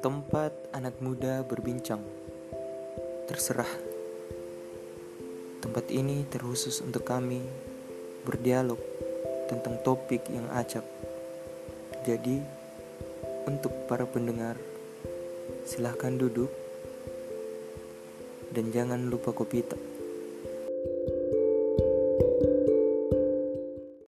Tempat anak muda berbincang. Terserah. Tempat ini terkhusus untuk kami berdialog tentang topik yang acak. Jadi, untuk para pendengar, silahkan duduk dan jangan lupa kopi tak.